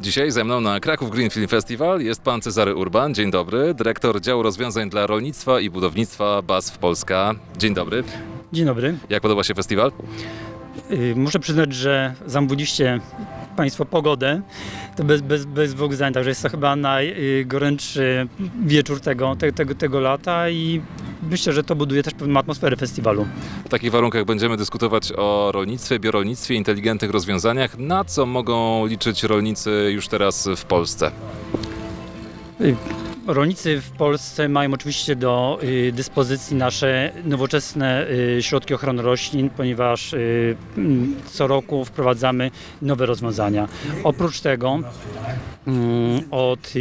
Dzisiaj ze mną na Kraków Green Film Festival jest pan Cezary Urban. Dzień dobry, dyrektor działu rozwiązań dla rolnictwa i budownictwa BASF Polska. Dzień dobry. Dzień dobry. Jak podoba się festiwal? Y, Muszę przyznać, że zamówiliście Państwo pogodę. To bez, bez, bez dwóch zdań, także jest to chyba najgorętszy wieczór tego, te, tego, tego lata i myślę, że to buduje też pewną atmosferę festiwalu. W takich warunkach będziemy dyskutować o rolnictwie, biorolnictwie, inteligentnych rozwiązaniach. Na co mogą liczyć rolnicy już teraz w Polsce? Y, Rolnicy w Polsce mają oczywiście do y, dyspozycji nasze nowoczesne y, środki ochrony roślin, ponieważ y, mm, co roku wprowadzamy nowe rozwiązania. Oprócz tego mm, od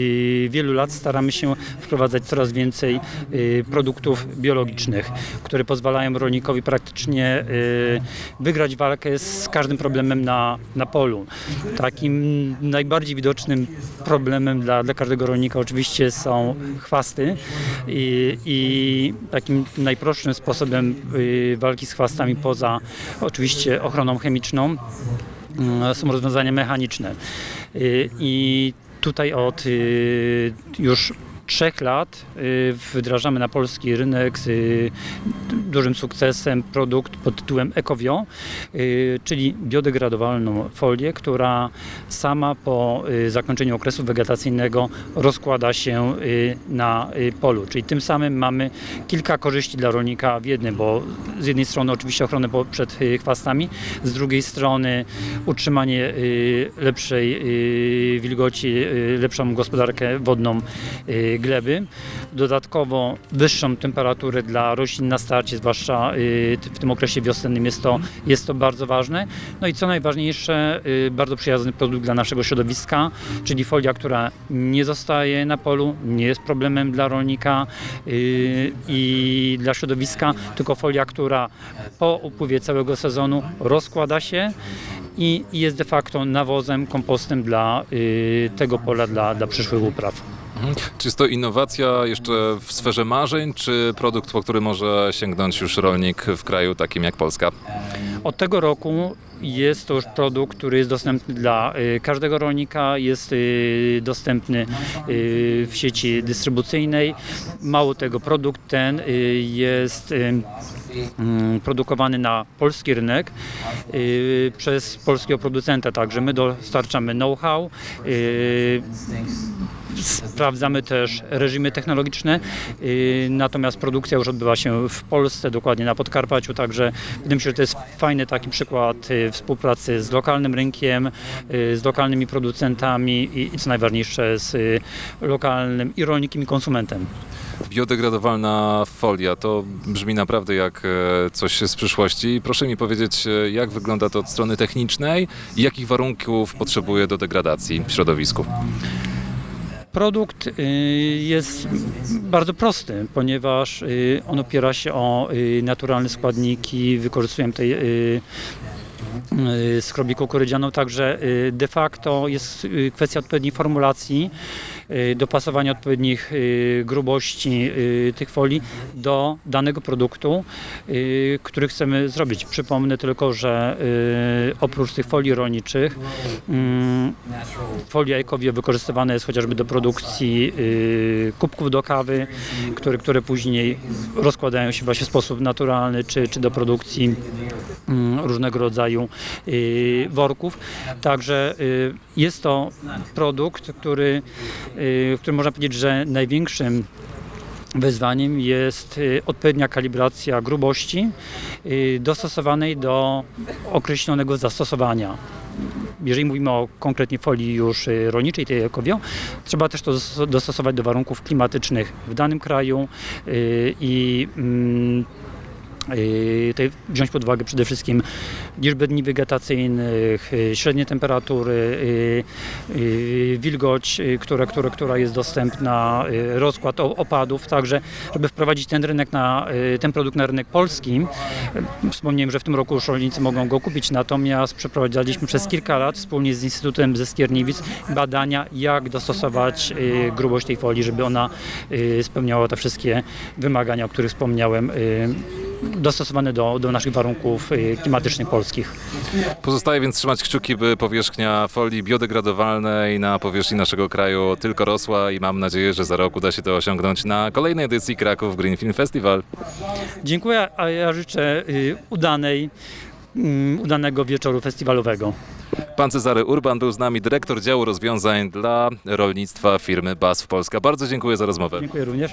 wielu lat staramy się wprowadzać coraz więcej produktów biologicznych, które pozwalają rolnikowi praktycznie wygrać walkę z każdym problemem na, na polu. Takim najbardziej widocznym problemem dla, dla każdego rolnika oczywiście są chwasty i, i takim najprostszym sposobem y, walki z chwastami poza oczywiście ochroną chemiczną y, są rozwiązania mechaniczne. Y, I tutaj od już trzech lat y, wdrażamy na polski rynek z y, dużym sukcesem produkt pod tytułem Ecovio, y, czyli biodegradowalną folię, która sama po zakończeniu okresu wegetacyjnego rozkłada się na polu. Czyli tym samym mamy kilka korzyści dla rolnika w jednym, bo z jednej strony oczywiście ochronę przed chwastami, z drugiej strony utrzymanie lepszej wilgoci, lepszą gospodarkę wodną gleby. Dodatkowo wyższą temperaturę dla roślin na starcie, zwłaszcza y, w tym okresie wiosennym jest to, jest to bardzo ważne. No i co najważniejsze, y, bardzo przyjazny produkt dla naszego środowiska, czyli folia, która nie zostaje na polu, nie jest problemem dla rolnika y, i dla środowiska, tylko folia, która po upływie całego sezonu rozkłada się i jest de facto nawozem, kompostem dla tego pola, dla, dla przyszłych upraw. Czy jest to innowacja jeszcze w sferze marzeń, czy produkt, po który może sięgnąć już rolnik w kraju takim jak Polska? Od tego roku jest to produkt, który jest dostępny dla y, każdego rolnika, jest y, dostępny y, w sieci dystrybucyjnej. Mało tego, produkt ten jest mm, produkowany na polski rynek przez polskiego producenta, także my dostarczamy know-how, sprawdzamy też reżimy technologiczne, natomiast produkcja już odbywa się w Polsce, dokładnie na Podkarpaciu, także wydaje mi się, że to jest fajny taki przykład współpracy z lokalnym rynkiem, y, z lokalnymi producentami i, co najważniejsze z y, lokalnym i rolnikiem i konsumentem. Biodegradowalna folia to brzmi naprawdę jak e, coś z przyszłości. Proszę mi powiedzieć, e, jak wygląda to od strony technicznej i jakich warunków potrzebuje do degradacji w środowisku? Produkt y, jest bardzo prosty, ponieważ on opiera się o naturalne składniki, wykorzystujemy tutaj skrobi kukurydzianą, także y, de facto jest y, kwestia odpowiedniej formulacji, y, dopasowania odpowiednich y, grubości y, tych folii do danego produktu, y, który chcemy zrobić. Przypomnę tylko, że y, oprócz tych folii rolniczych mm, folia ekowio wykorzystywana jest chociażby do produkcji y, kubków do kawy, które, które później rozkładają się właśnie w sposób naturalny, czy, czy do produkcji różnego rodzaju y, worków. Także y, jest to produkt, który, y, który można powiedzieć, że największym Wyzwaniem jest odpowiednia kalibracja grubości dostosowanej do określonego zastosowania. Jeżeli mówimy o konkretnie folii już rolniczej, tej ekowio, trzeba też to dos- dostosować do warunków klimatycznych w danym kraju i mm, tutaj wziąć pod uwagę przede wszystkim liczbę dni wegetacyjnych, y, średnie temperatury, y, y, wilgoć, która, która, która jest dostępna, rozkład opadów, także żeby wprowadzić ten rynek na, ten produkt na rynek polski. Wspomniałem, że w tym roku już rolnicy mogą go kupić, natomiast przeprowadzaliśmy przez kilka lat wspólnie z Instytutem ze Skierniewic badania, jak dostosować grubość tej folii, żeby ona spełniała te wszystkie wymagania, o których wspomniałem dostosowane do, do naszych warunków y, klimatycznych polskich. Pozostaje więc trzymać kciuki, by powierzchnia folii biodegradowalnej na powierzchni naszego kraju tylko rosła i mam nadzieję, że za rok uda się to osiągnąć na kolejnej edycji Kraków Green Film Festival. Dziękuję, a ja życzę y, udanej, mm, udanego wieczoru festiwalowego. Pan Cezary Urban był z nami, dyrektor działu rozwiązań dla rolnictwa firmy BASF Polska. Bardzo dziękuję za rozmowę. Dziękuję również.